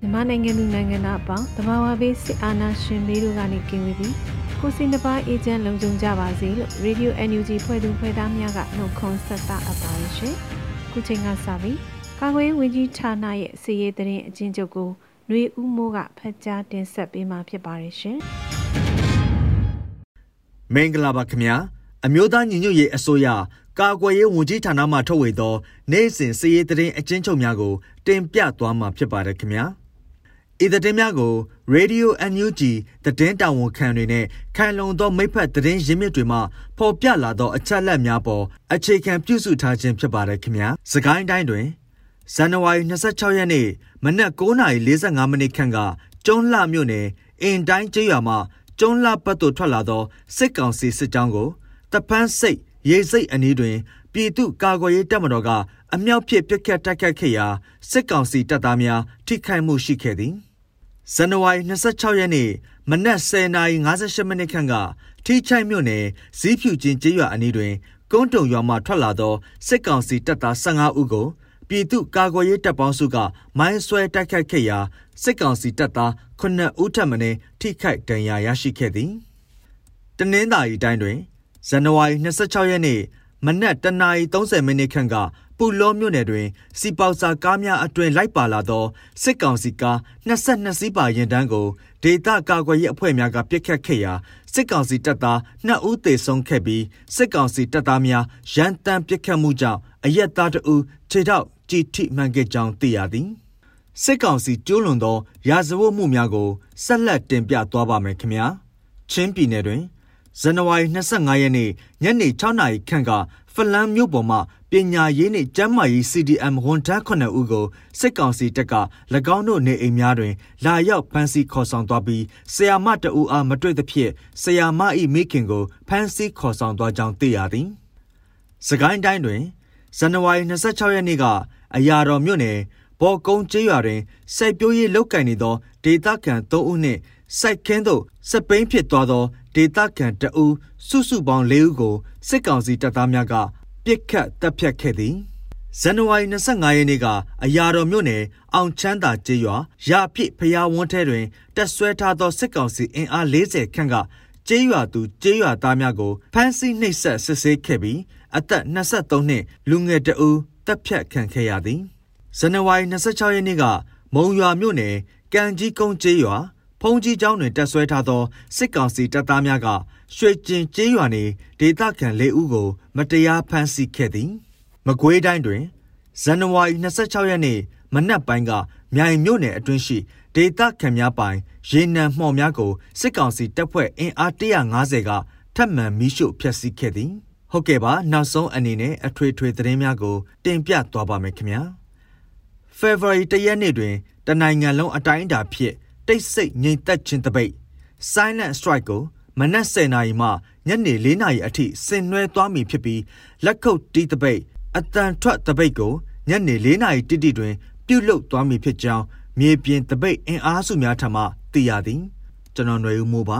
မြန်မာနိုင်ငံလူနိုင်ငံသားအပေါင်းတဘာဝဘေးစစ်အာဏာရှင်မေးတို့ကနေကင်းဝေးပြီးကိုစိနှစ်ပါးအေဂျင့်လုံခြုံကြပါစေလို့ Radio NUG ဖွဲ့သူဖွဲ့သားများကနှုတ်ခွန်းဆက်တာအပ်ပါတယ်ရှင်။ခုချိန်ကစပြီးကာကွယ်ဝင်ကြီးဌာနရဲ့စီရေးတရင်အချင်းချုပ်ကိုຫນွေဦးမိုးကဖတ်ကြားတင်ဆက်ပေးမှာဖြစ်ပါတယ်ရှင်။မင်္ဂလာပါခင်ဗျာအမျိုးသားညီညွတ်ရေးအစိုးရ ကာကွယ်ရေးဝန်ကြီးဌာနမှထုတ်ဝေသောနိုင်စဉ်စီရေးတရင်အချင်းချုပ်များကို တင်ပြသွားမှာဖြစ်ပါတယ်ခင်ဗျာ။ဤသတင်းများကို Radio NUG သတင်းတာဝန်ခံတွေနဲ့ခံလုံသောမိဖက်သတင်းရင်းမြစ်တွေမှဖော်ပြလာသောအချက်အလက်များပေါ်အခြေခံပြုစုထားခြင်းဖြစ်ပါတယ်ခင်ဗျာ။စကိုင်းတိုင်းတွင်ဇန်နဝါရီ26ရက်နေ့မနက်9:45မိနစ်ခန့်ကကျွန်းလှမြို့နယ်အင်တိုင်းကျေးရွာမှကျွန်းလှဘက်သို့ထွက်လာသောစစ်ကောင်စီစစ်ကြောင်းကိုတပန်းစိတ် ရေစိတ်အနီးတွင် ပြည်သူ့ကာကွယ်ရေးတပ်မတော်ကအမြောက်ဖြစ်ပစ်ခတ်တိုက်ခတ်ခဲ့ရာစစ်ကောင်စီတပ်သားများထိခိုက်မှုရှိခဲ့သည်ဇန်နဝါရီ26ရက်နေ့မနက်10:58မိနစ်ခန့်ကထိချိုက်မြို့နယ်ဇီးဖြူချင်းကျေးရွာအနီးတွင် ကုန်းတုံရွာမှထွက်လာသောစစ်ကောင်စီတပ်သား15ဦးကိုပြည်သူ့ကာကွယ်ရေးတပ်ပေါင်းစုကမိုင်းဆွဲတိုက်ခိုက်ခဲ့ရာစစ်ကောင်စီတပ်သား9ဦးထပ်မံထိခိုက်ဒဏ်ရာရရှိခဲ့သည်တနင်္သာရီတိုင်းတွင် ဇန်နဝါရီ26ရက်နေ့မနက်10:30မိနစ်ခန့်ကပူလောမြို့နယ်တွင်စီပေါစာကားများအတွင်လိုက်ပါလာသောစစ်ကောင်စီကား22စီးပါရင်တန်းကိုဒေသကာကွယ်ရေးအဖွဲ့များကပြစ်ခတ်ခဲ့ရာစစ်ကောင်စီတပ်သား2ဦးသေဆုံးခဲ့ပြီးစစ်ကောင်စီတပ်သားများရန်တမ်းပြစ်ခတ်မှုကြောင့်အရက်သားတဦးခြေထောက်ကြည်ထိမှန်ခဲ့ကြောင်းသိရသည်စစ်ကောင်စီကျူးလွန်သောရာဇဝတ်မှုများကိုဆက်လက်တင်ပြသွားပါမယ်ခင်ဗျာချင်းပြည်နယ်တွင် ဇန်နဝါရီ25ရက်နေ့ညနေ6နာရီခန့်ကဖလန်းမြို့ပေါ်မှပညာရေးနှင့်ကျန်းမာရေး CDM ဝန်ထမ်း9ဦးကိုစစ်ကောင်စီတပ်က၎င်းတို့နေအိမ်များတွင် လာရောက်ဖမ်းဆီးခေါ်ဆောင်သွားပြီးဆရာမတဦးအားမတွေ့သဖြင့်ဆရာမ၏မိခင်ကိုဖမ်းဆီးခေါ်ဆောင်သွားကြောင်းသိရသည်။စကိုင်းတိုင်းတွင်ဇန်နဝါရီ26ရက်နေ့ကအရာတော်မြို့နယ်ဘော်ကုန်းကျေးရွာတွင်စိုက်ပျိုးရေးလုပ်ကင်နေသောဒေသခံ3ဦးနှင့်စိုက်ခင်းသို့စပိန်ဖြစ်သွားသော ဒေသခံတအူးစုစုပေါင်း၄ဦးကိုစစ်ကောင်စီတပ်သားများကပြစ်ခတ်တပ်ဖြတ်ခဲ့သည်ဇန်နဝါရီ25ရက်နေ့ကအရာတော်မြို့နယ်အောင်ချမ်းသာကျေးရွာရပြစ်ဖျားဝန်းထဲတွင်တက်ဆွဲထားသောစစ်ကောင်စီအင်အား40ခန့်ကကျေးရွာသူကျေးရွာသားများကိုဖမ်းဆီးနှိပ်စက်စစ်ဆေးခဲ့ပြီးအသက်23နှစ်လူငယ်တအူးတပ်ဖြတ်ခံခဲ့ရသည်ဇန်နဝါရီ26ရက်နေ့ကမုံရွာမြို့နယ်ကံကြီးကုန်းကျေးရွာ ဖုန်ကြီးကျောင်းတွင်တက်ဆွဲထားသောစစ်ကောင်စီတပ်သားများကရွှေကျင်ကျေးရွာနေဒေသခံ၄ဦးကို မတရားဖမ်းဆီးခဲ့သည်မကွေးတိုင်းတွင်ဇန်နဝါရီ26ရက်နေ့မနက်ပိုင်းကမြိုင်မြို့နယ်အတွင်းရှိဒေသခံများပိုင်ရေနံမှော်များကိုစစ်ကောင်စီတပ်ဖွဲ့အင်အား150ကထပ်မံမိရှို့ဖျက်ဆီးခဲ့သည်ဟုတ်ကဲ့ပါနောက်ဆုံးအနေနဲ့အထွေထွေသတင်းများကို တင်ပြသွားပါမယ်ခင်ဗျာ February တရက်နေ့တွင်တနိုင်ငံလုံးအတိုင်းအတာဖြင့် တိတ်ဆိတ်ငြိမ်သက်ခြင်းတပိတ် Silent Strike ကိုမနက်10:00နာရီမှညနေ4:00နာရီအထိဆင်နွှဲသွားမည်ဖြစ်ပြီးလက်ခုပ်တီးတပိတ်အတန်ထွက်တပိတ်ကိုညနေ4:00နာရီတိတိတွင် ပြုလုပ်သွားမည်ဖြစ်ကြောင်းမြေပြင်တပိတ်အင်အားစုများထံမှသိရသည်ကျွန်တော်ຫນွေဦးမိုးပါ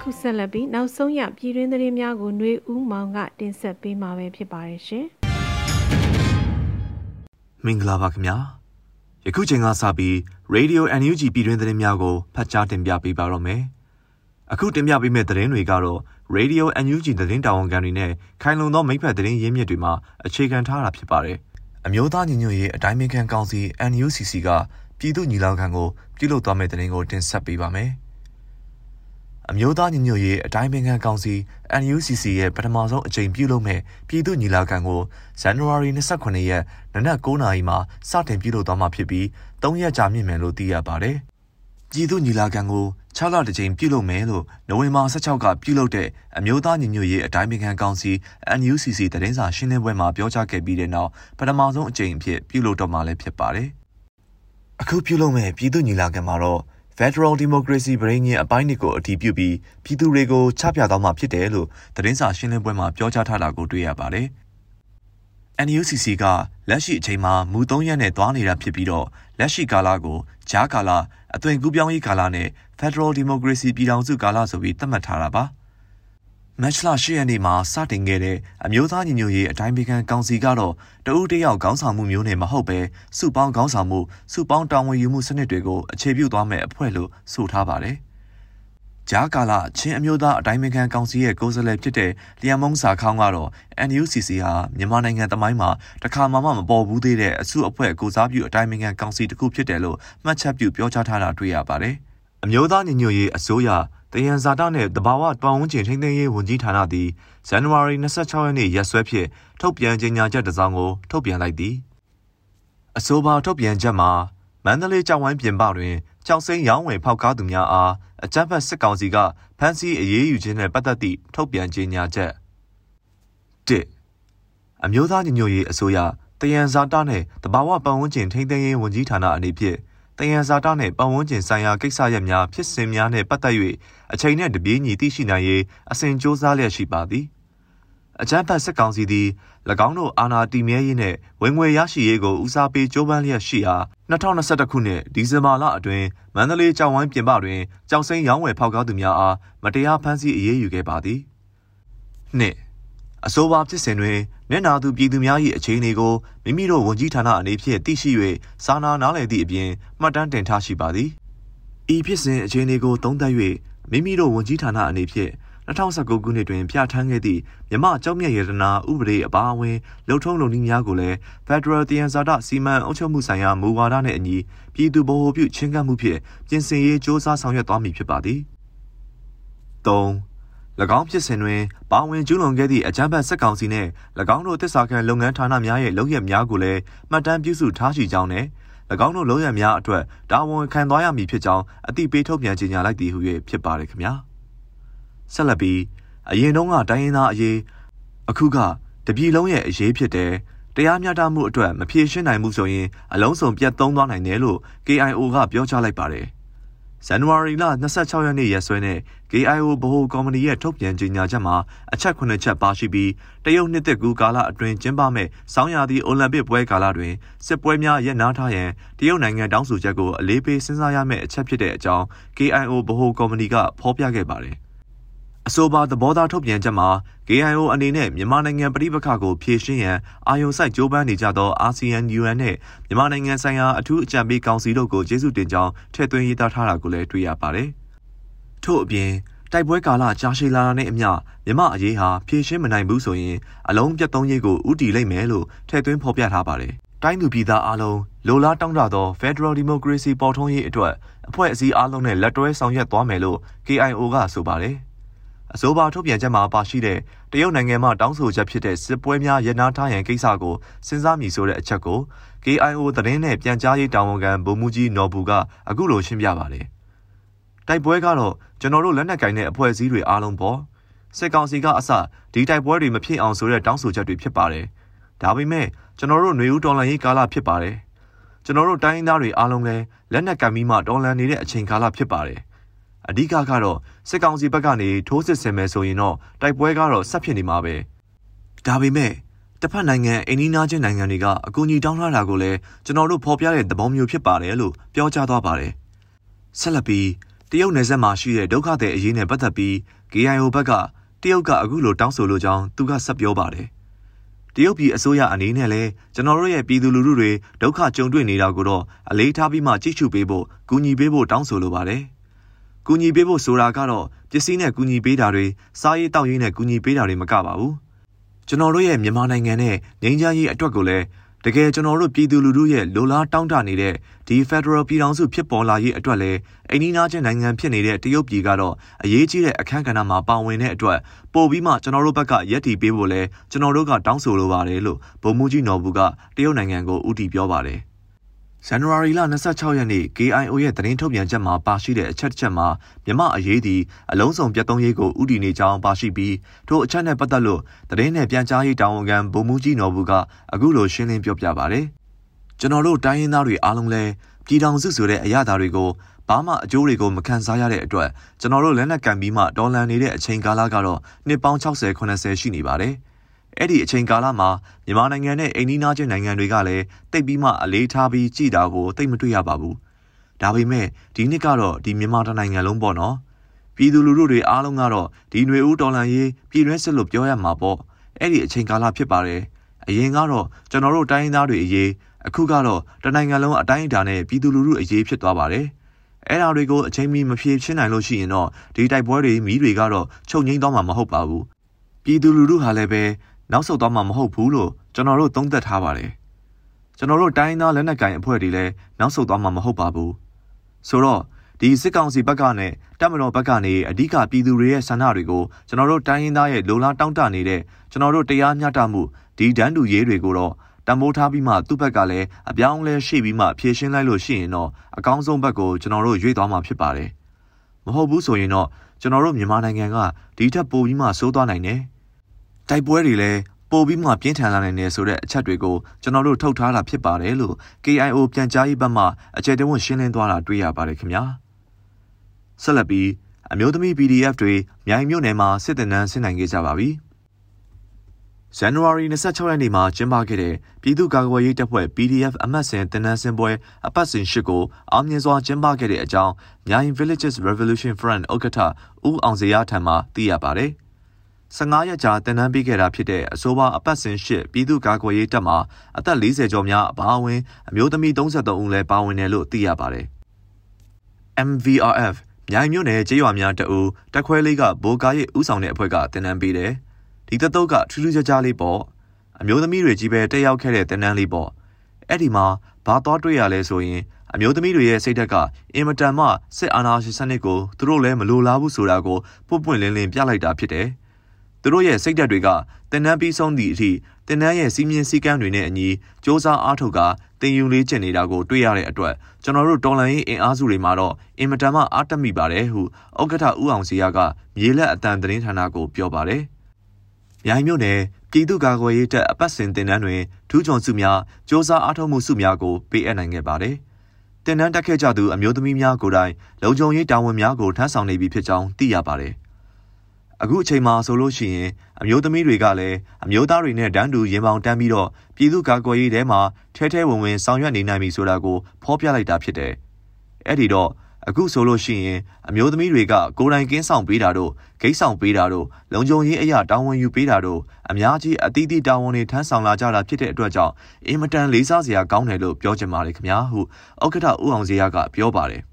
ခုဆက်လက်ပြီးနောက်ဆုံးရပြည်တွင်းသတင်းများကိုຫນွေဦးမောင်ကတင်ဆက်ပေးမှာပဲဖြစ်ပါတယ်ရှင် မင်္ဂလာပါခင်ဗျာယခုချိန်ကစပြီး Radio NUG ပြည်တွင်းသတင်းများကိုဖတ်ကြားတင်ပြပေးပါတော့မယ်အခုတင်ပြပေးမယ့်သတင်းတွေကတော့ Radio NUG သတင်းတာဝန်ခံတွေနဲ့ခိုင်လုံသောမိဖက်သတင်းရင်းမြစ်တွေမှာအခြေခံထားတာဖြစ်ပါတယ်။အမျိုးသားညီညွတ်ရေးအတိုင်းအမြံကောင်စီ NUCC ကပြည်သူညီလာခံကိုပြုလုပ်သွားမယ့်သတင်းကိုတင်ဆက်ပေးပါမယ်။ အမျိုးသားညီညွတ်ရေးအတိုင်းအမြံကောင်စီ NUCC ရဲ့ပထမဆုံးအကြိမ်ပြုလုပ်မဲ့ပြည်သူညီလာခံကိုဇန်နဝါရီ29ရက်နနက်9:00နာရီမှာစတင်ပြုလုပ်သွားမှာဖြစ်ပြီး3ရက်ကြာမြင့်မယ်လို့သိရပါတယ်။ပြည်သူညီလာခံကို6လတစ်ကြိမ်ပြုလုပ်မယ်လို့နိုဝင်ဘာ16ကပြုလုပ်တဲ့အမျိုးသားညီညွတ်ရေးအတိုင်းအမြံကောင်စီ NUCC သတင်းစာရှင်းလင်းပွဲမှာပြောကြားခဲ့ပြီးတဲ့နောက်ပထမဆုံးအကြိမ်အဖြစ်ပြုလုပ်တော့မှာလည်းဖြစ်ပါတယ်။အခုပြုလုပ်မဲ့ပြည်သူညီလာခံမှာတော့ Federal Democracy ဗရင်းရဲ့အပိုင်းတွေကိုအတည်ပြုပြီးပြည်သူတွေကိုချပြသွားမှာဖြစ်တယ်လို့သတင်းစာရှင်းလင်းပွဲမှာပြောကြားထားတာကိုတွေ့ရပါတယ်။ NUCC ကလက်ရှိအချိန်မှာမူ၃ရက်နဲ့သွားနေတာဖြစ်ပြီးတော့လက်ရှိကာလကိုဂျားကာလအသွင်ကူးပြောင်းရေးကာလနဲ့ Federal Democracy ပြည်ထောင်စုကာလဆိုပြီးသတ်မှတ်ထားတာပါ မတ်လ10ရက်နေ့မှာစတင်ခဲ့တဲ့အမျိုးသားညီညွတ်ရေးအတိုင်းပင်ကောင်စီကတော့တဦးတယောက်ခေါင်းဆောင်မှုမျိုးနဲ့မဟုတ်ပဲစုပေါင်းခေါင်းဆောင်မှုစုပေါင်းတာဝန်ယူမှုစနစ်တွေကိုအခြေပြုသွားမဲ့အဖွဲ့လို့ဆိုထားပါတယ်။ဂျားကာလာချင်းအမျိုးသားအတိုင်းအခံကောင်စီရဲ့ကိုယ်စားလှယ်ဖြစ်တဲ့လျံမုံစာခေါင်းကတော့ NUCC ဟာမြန်မာနိုင်ငံတမိုင်းမှာတခါမှမပေါ်ဘူးသေးတဲ့အစုအဖွဲ့ကိုစားပြုအတိုင်းအခံကောင်စီတစ်ခုဖြစ်တယ်လို့မှတ်ချက်ပြုပြောကြားထားတာတွေ့ရပါတယ်။ အမျိုးသားညီညွတ်ရေးအစိုးရတယံဇာတနဲ့တဘာဝတွန်ဝန်းကျင်ထိန်းသိမ်းရေးဝန်ကြီးဌာနသည်ဇန်နဝါရီ26ရက်နေ့ရက်စွဲဖြင့်ထုတ်ပြန်ကြေညာချက်တစ်စောင်ကိုထုတ်ပြန်လိုက်သည်။အဆိုပါထုတ်ပြန်ချက်မှာမန္တလေးကြောင်ဝိုင်းပြင်ပတွင်ကြောက်စိမ်းရောင်းဝယ်ဖောက်ကားသူများအားအကြမ်းဖက်စစ်ကောင်စီကဖမ်းဆီးအရေးယူခြင်းနဲ့ပတ်သက်သည့်ထုတ်ပြန်ကြေညာချက်၁အမျိုးသားညီညွတ်ရေးအစိုးရတယံဇာတာနှင့်တဘာဝပတ်ဝန်းကျင်ထိန်းသိမ်းရေးဝန်ကြီးဌာနအနေဖြင့် တယံဇာတာနှင့်ပတ်ဝန်းကျင်ဆိုင်ရာကိစ္စရပ်များဖြစ်စဉ်များနှင့်ပတ်သက်၍အချိန်နှင့်တပြေးညီသိရှိနိုင်ရေးအစဉ်စ조사လျက်ရှိပါသည်အကြမ်းဖက်စစ်ကောင်စီသည်၎င်းတို့အာဏာတည်မြဲရေးနဲ့ဝင်ငွေရရှိရေးကိုဦးစားပေးကြိုးပမ်းလျက်ရှိရာ2021ခုနှစ်ဒီဇင်ဘာလအတွင်းမန္တလေးကြောင်ဝိုင်းပြင်ပတွင်ကြောင်စိမ်းရောင်းဝယ်ဖောက်ကားသူများအားမတရားဖမ်းဆီးအရေးယူခဲ့ပါသည်။နှစ် အဆိုပါဖြစ်စဉ်တွင်မျက်နာသူပြည်သူများ၏အခြေအနေကိုမိမိတို့ဝန်ကြီးဌာနအနေဖြင့်သိရှိ၍စာနာနားလည်သည့်အပြင်မှတ်တမ်းတင်ထားရှိပါသည်။ဤဖြစ်စဉ်အခြေအနေကိုသုံးသပ်၍မိမိတို့ဝန်ကြီးဌာနအနေဖြင့်2019ခုနှစ်တွင်ပြဋ္ဌာန်းခဲ့သည့်မြမကျောက်မြတ်ရတနာဥပဒေအပါအဝင်လုံထုံးလုံနည်းများကိုလည်း Federal တယံဇာတစီမံအုပ်ချုပ်မှုဆိုင်ရာမူဝါဒနှင့်အညီပြည်သူ့ဗဟိုပြုချင်းကပ်မှုဖြင့်ပြင်ဆင်ရေးစ조사ဆောင်ရွက်သွားမည်ဖြစ်ပါသည်3၎ င်းဖြစ်စဉ်တွင်ပါဝင်ကျူးလွန်ခဲ့သည့်အကြမ်းဖက်စစ်ကောင်စီနှင့်၎င်းတို့တစ္ဆာခံလုပ်ငန်းဌာနများရဲ့လုပ်ရက်များကိုလည်းမှတ်တမ်းပြုစုထားရှိကြောင်းနဲ့၎င်းတို့လုပ်ရက်များအတွက်တာဝန်ခံသွားရမည်ဖြစ်ကြောင်းအသိပေးထုတ်ပြန်ကြေညာလိုက်သည်ဟု၍ဖြစ်ပါတယ်ခင်ဗျာ။ဆက်လက်ပြီးအရင်တုန်းကတိုင်းရင်းသားအရေးအခုကတပြည်လုံးရဲ့အရေးဖြစ်တယ်တရားမျှတမှုအတွက်မဖြေရှင်းနိုင်မှုဆိုရင်အလုံးစုံပြတ်သုံးသွားနိုင်တယ်လို့ KIO ကပြောကြားလိုက်ပါတယ် ဇန်နဝါရီလ26ရက်နေ့ရက်စွဲနဲ့ KIO ဗဟိုကော်မတီရဲ့ထုတ်ပြန်ကြေညာချက်မှာအချက်9ချက်ပါရှိပြီးတရုတ်နှစ်သက်ကူကာလအတွင်းကျင်းပမဲ့စောင်းရာသီအိုလံပစ်ပွဲကာလတွင်စစ်ပွဲများရပ်နားထားရန်တရုတ်နိုင်ငံတောင်းဆိုချက်ကိုအလေးပေးစဉ်းစားရမယ့်အချက်ဖြစ်တဲ့အကြောင်း KIO ဗဟိုကော်မတီကဖော်ပြခဲ့ပါတယ် အဆိုပါသဘောထားထုတ်ပြန်ချက်မှာ KIO အနေနဲ့မြန်မာနိုင်ငံပြည်ပခါကိုဖြည့်ရှင်းရန်အာယုံစိုက်ကြိုးပမ်းနေကြသော ASEAN UN နဲ့မြန်မာနိုင်ငံဆိုင်ရာအထူးအကြံပေးကောင်စီတို့ကိုကျေးဇူးတင်ကြောင်းထည့်သွင်းရေးသားထားတာကိုလည်းတွေ့ရပါတယ်။ထို့အပြင်တိုက်ပွဲကာလကြာရှည်လာတာနဲ့အမျှမြမအရေးဟာဖြည့်ရှင်းမနိုင်ဘူးဆိုရင်အလုံးပြတ်သုံးရေးကိုဥတီလိုက်မယ်လို့ထည့်သွင်းဖော်ပြထားပါတယ်။တိုင်းသူပြည်သားအလုံးလိုလားတောင်းတသော Federal Democracy ပေါ်ထွန်းရေးအတွက်အဖွဲ့အစည်းအလုံးနဲ့လက်တွဲဆောင်ရွက်သွားမယ်လို့ KIO ကဆိုပါတယ်။ အဆိုပါထုတ်ပြန်ချက်မှာပါရှိတဲ့တရုတ်နိုင်ငံမှတောင်းဆိုချက်ဖြစ်တဲ့စစ်ပွဲများရနာထားရန်ကိစ္စကိုစဉ်းစားမည်ဆိုတဲ့အချက်ကို KIO သတင်းနဲ့ပြန်ကြားရေးတာဝန်ခံဗိုလ်မှူးကြီးနော်ဘူးကအခုလိုရှင်းပြပါတယ်။တိုက်ပွဲကတော့ကျွန်တော်တို့လက်နက်ကင်တဲ့အဖွဲ့အစည်းတွေအားလုံးပေါ့စစ်ကောင်စီကအစဒီတိုက်ပွဲတွေမဖြစ်အောင်ဆိုတဲ့တောင်းဆိုချက်တွေဖြစ်ပါတယ်။ဒါပေမဲ့ကျွန်တော်တို့ຫນွေဦးတော်လန်ရေးကာလဖြစ်ပါတယ်။ကျွန်တော်တို့တိုင်းရင်းသားတွေအားလုံးလည်းလက်နက်ကင်ပြီးမှတော်လန်နေတဲ့အချိန်ကာလဖြစ်ပါတယ်။ အဓိကကတော့စစ်ကောင်စီဘက်ကနေထိုးစစ်ဆင်မယ်ဆိုရင်တော့တိုက်ပွဲကတော့ဆက်ဖြစ်နေမှာပဲဒါပေမဲ့တစ်ဖက်နိုင်ငံအိန္ဒိနာချင်းနိုင်ငံတွေကအကူအညီတောင်းထားတာကိုလည်းကျွန်တော်တို့ဖော်ပြတဲ့သဘောမျိုးဖြစ်ပါတယ်လို့ပြောကြားသွားပါတယ်ဆက်လက်ပြီးတရုတ်နယ်စပ်မှာရှိတဲ့ဒုက္ခသည်အရေးနဲ့ပတ်သက်ပြီး KIO ဘက်ကတရုတ်ကအခုလိုတောင်းဆိုလိုကြောင်းသူကဆက်ပြောပါတယ်တရုတ်ပြည်အစိုးရအနေနဲ့လည်းကျွန်တော်တို့ရဲ့ပြည်သူလူထုတွေဒုက္ခကြုံတွေ့နေတာကိုတော့အလေးထားပြီးမှကြည့်ရှုပေးဖို့ကူညီပေးဖို့တောင်းဆိုလိုပါတယ် ကူညီပေးဖို့ဆိုတာကတော့ပစ္စည်းနဲ့ကူညီပေးတာတွေစားရေးတောက်ရေးနဲ့ကူညီပေးတာတွေမကပါဘူးကျွန်တော်တို့ရဲ့မြန်မာနိုင်ငံနဲ့ငြိမ်းချမ်းရေးအတွက်ကိုလည်းတကယ်ကျွန်တော်တို့ပြည်သူလူထုရဲ့လိုလားတောင်းတနေတဲ့ဒီ Federal ပြည်ထောင်စုဖြစ်ပေါ်လာရေးအတွက်လည်းအိန္ဒိနာချင်းနိုင်ငံဖြစ်နေတဲ့တရုတ်ပြည်ကတော့အရေးကြီးတဲ့အခမ်းကဏ္ဍမှာပါဝင်တဲ့အတွက်ပို့ပြီးမှကျွန်တော်တို့ဘက်ကရက်တီပေးဖို့လဲကျွန်တော်တို့ကတောင်းဆိုလိုပါတယ်လို့ဗိုလ်မှူးကြီးနော်ဘူးကတရုတ်နိုင်ငံကိုဦးတည်ပြောပါတယ်။ ဇန်နဝါရီလ26ရက်နေ့ KIO ရဲ့သတင်းထုတ်ပြန်ချက်မှာပါရှိတဲ့အချက်တစ်ချက်မှာမြမအရေးသည်အလုံးစုံပြတ်သုံးရေးကိုဥတီနေကြောင်းပါရှိပြီးထိုအချက်နဲ့ပတ်သက်လို့သတင်းနဲ့ပြန်ကြားရေးတာဝန်ခံဗိုလ်မှူးကြီးနော်ဘူးကအခုလိုရှင်းလင်းပြောပြပါဗျ။ကျွန်တော်တို့တိုင်းရင်းသားတွေအားလုံးလည်းပြည်ထောင်စုဆိုတဲ့အရာသားတွေကိုဘာမှအကျိုးတွေကိုမခံစားရတဲ့အတွက်ကျွန်တော်တို့လက်နက်ကင်ပြီးမှတော်လန်နေတဲ့အချိန်ကာလကတော့နှစ်ပေါင်း60 80ရှိနေပါတယ်။ အဲ့ဒီအချိန်ကာလမှာမြန်မာနိုင်ငံနဲ့အိန္ဒိနာချင်းနိုင်ငံတွေကလည်းတိတ်ပြီးမှအလေးထားပြီးကြည်တာကိုတိတ်မတွေ့ရပါဘူး။ဒါပေမဲ့ဒီနှစ်ကတော့ဒီမြန်မာတိုင်းနိုင်ငံလုံးပေါ့နော်။ပြည်သူလူထုတွေအားလုံးကတော့ဒီຫນွေဦးတော်လန်ရေးပြည်တွင်းစစ်လို့ပြောရမှာပေါ့။အဲ့ဒီအချိန်ကာလဖြစ်ပါတယ်။အရင်ကတော့ကျွန်တော်တို့တိုင်းရင်းသားတွေအရေးအခုကတော့တနိုင်ငံလုံးအတိုင်းအတာနဲ့ပြည်သူလူထုအရေးဖြစ်သွားပါတယ်။အဲ့ဒါတွေကိုအချိန်မီမဖြေရှင်းနိုင်လို့ရှိရင်တော့ဒီတိုက်ပွဲတွေမိတွေကတော့ချုပ်ငိမ့်သွားမှာမဟုတ်ပါဘူး။ပြည်သူလူထုဟာလည်းပဲ နောက်ဆုတ်သွားမှာမဟုတ်ဘူးလို့ကျွန်တော်တို့သုံးသပ်ထားပါတယ်ကျွန်တော်တို့တိုင်းသားလက်နက်ကိုင်အဖွဲ့တွေလည်းနောက်ဆုတ်သွားမှာမဟုတ်ပါဘူးဆိုတော့ဒီစစ်ကောင်စီဘက်ကနဲ့တပ်မတော်ဘက်ကနေအဓိကပြည်သူတွေရဲ့ဆန္ဒတွေကိုကျွန်တော်တို့တိုင်းရင်းသားရဲ့လိုလားတောင်းတနေတဲ့ကျွန်တော်တို့တရားမျှတမှုဒီဒန်းတူရေးတွေကိုတော့တမိုးထားပြီးမှသူ့ဘက်ကလည်းအပြောင်းလဲရှိပြီးမှဖြည့်ရှင်းလိုက်လို့ရှိရင်တော့အကောင်းဆုံးဘက်ကိုကျွန်တော်တို့ရွေ့သွားမှာဖြစ်ပါတယ်မဟုတ်ဘူးဆိုရင်တော့ကျွန်တော်တို့မြန်မာနိုင်ငံကဒီထက်ပိုပြီးမှစိုးသွားနိုင်တယ် တိုက်ပွဲတွေလည်းပိုပြီးမှပြင်းထန်လာနိုင်တယ်ဆိုတဲ့အချက်တွေကိုကျွန်တော်တို့ထုတ်ထားတာဖြစ်ပါတယ်လို့ KIO ပြန်ကြားရေးဘက်မှအကြံတဝန်းရှင်းလင်းသွားတာတွေ့ရပါတယ်ခင်ဗျာဆက်လက်ပြီးအမျိုးသမီး PDF တွေမြိုင်မြို့နယ်မှာစစ်တပ်နန်းဆင်းနိုင်ခဲ့ကြပါပြီဇန်နဝါရီ26ရက်နေ့မှာကျင်းပခဲ့တဲ့ပြည်သူ့ကာကွယ်ရေးတပ်ဖွဲ့ PDF အမတ်စဉ်တင်နန်းစင်ပွဲအပတ်စဉ်ရှစ်ကိုအောင်မြင်စွာကျင်းပခဲ့တဲ့အကြောင်းမြိုင် Villages Revolution Front ဥက္ကဋ္ဌဦးအောင်စရာထံမှသိရပါတယ်။ 15ရက်ကြာတင်နန်းပေးခဲ့တာဖြစ်တဲ့အဆိုပါအပတ်စဉ်ရှစ်ပြည်သူ့ကာကွယ်ရေးတပ်မှအသက်40ကျော်များအပါအဝင်အမျိုးသမီး33ဦးလည်းပါဝင်တယ်လို့သိရပါတယ်။ MVRF မြိုင်မြို့နယ်ကျေးရွာများတအူတက်ခွဲလေးကဘိုးကားရဲ့ဥဆောင်တဲ့အဖွဲ့ကတင်နန်းပေးတယ်။ဒီသက်တော့ကထူးထူးခြားခြားလေးပေါ့။အမျိုးသမီးတွေကြီးပဲတက်ရောက်ခဲ့တဲ့တင်နန်းလေးပေါ့။အဲ့ဒီမှာဘာသွားတွေ့ရလဲဆိုရင်အမျိုးသမီးတွေရဲ့စိတ်ဓာတ်ကအင်မတန်မှစစ်အာဏာရှင်စနစ်ကိုသူတို့လည်းမလိုလားဘူးဆိုတာကိုပွပွင့်လင်းလင်းပြလိုက်တာဖြစ်တယ်။ သူတို့ရဲ့စိတ်ဓာတ်တွေကတင်နန်းပြီးဆုံးသည့်အထိတင်နန်းရဲ့စီးမြင်စည်းကမ်းတွေနဲ့အညီစ조사အားထုတ်ကတင်ယူလေးကျင်နေတာကိုတွေ့ရတဲ့အတွက်ကျွန်တော်တို့တော်လန်ရေးအင်အားစုတွေမှာတော့အင်မတန်မှအားတက်မိပါတယ်ဟုဥက္ကဋ္ဌဦးအောင်စီရကမြေလက်အတန်သတင်းဌာနကိုပြောပါတယ်။မြိုင်မြို့နယ်ပြည်သူ့ကာကွယ်ရေးတပ်အပတ်စဉ်တင်နန်းတွင်ထူးချွန်စုများစ조사အားထုတ်မှုစုများကိုပေးအပ်နိုင်ခဲ့ပါတယ်။တင်နန်းတက်ခဲ့ကြသူအမျိုးသမီးများကိုယ်တိုင်လုံခြုံရေးတာဝန်များကိုထမ်းဆောင်နေပြီဖြစ်ကြောင်းသိရပါတယ်။ အခုအချိန်မှာဆိုလို့ရှိရင်အမျိုးသမီးတွေကလည်းအမျိုးသားတွေနဲ့တန်းတူရင်ပေါင်တန်းပြီးတော့ပြည်သူ့ကာကွယ်ရေးထဲမှာထဲထဲဝင်ဝင်ဆောင်ရွက်နေနိုင်ပြီဆိုတာကိုဖော်ပြလိုက်တာဖြစ်တယ်။အဲ့ဒီတော့အခုဆိုလို့ရှိရင်အမျိုးသမီးတွေကကိုယ်တိုင်ကင်းဆောင်ပေးတာတို့ဂိတ်ဆောင်ပေးတာတို့လုံခြုံရေးအရာတာဝန်ယူပေးတာတို့အများကြီးအသီးသီးတာဝန်တွေထမ်းဆောင်လာကြတာဖြစ်တဲ့အတွက်ကြောင့်အင်မတန်လေးစားစရာကောင်းတယ်လို့ပြောချင်ပါတယ်ခင်ဗျာဟုဥက္ကဋ္ဌဦးအောင်စရာကပြောပါတယ်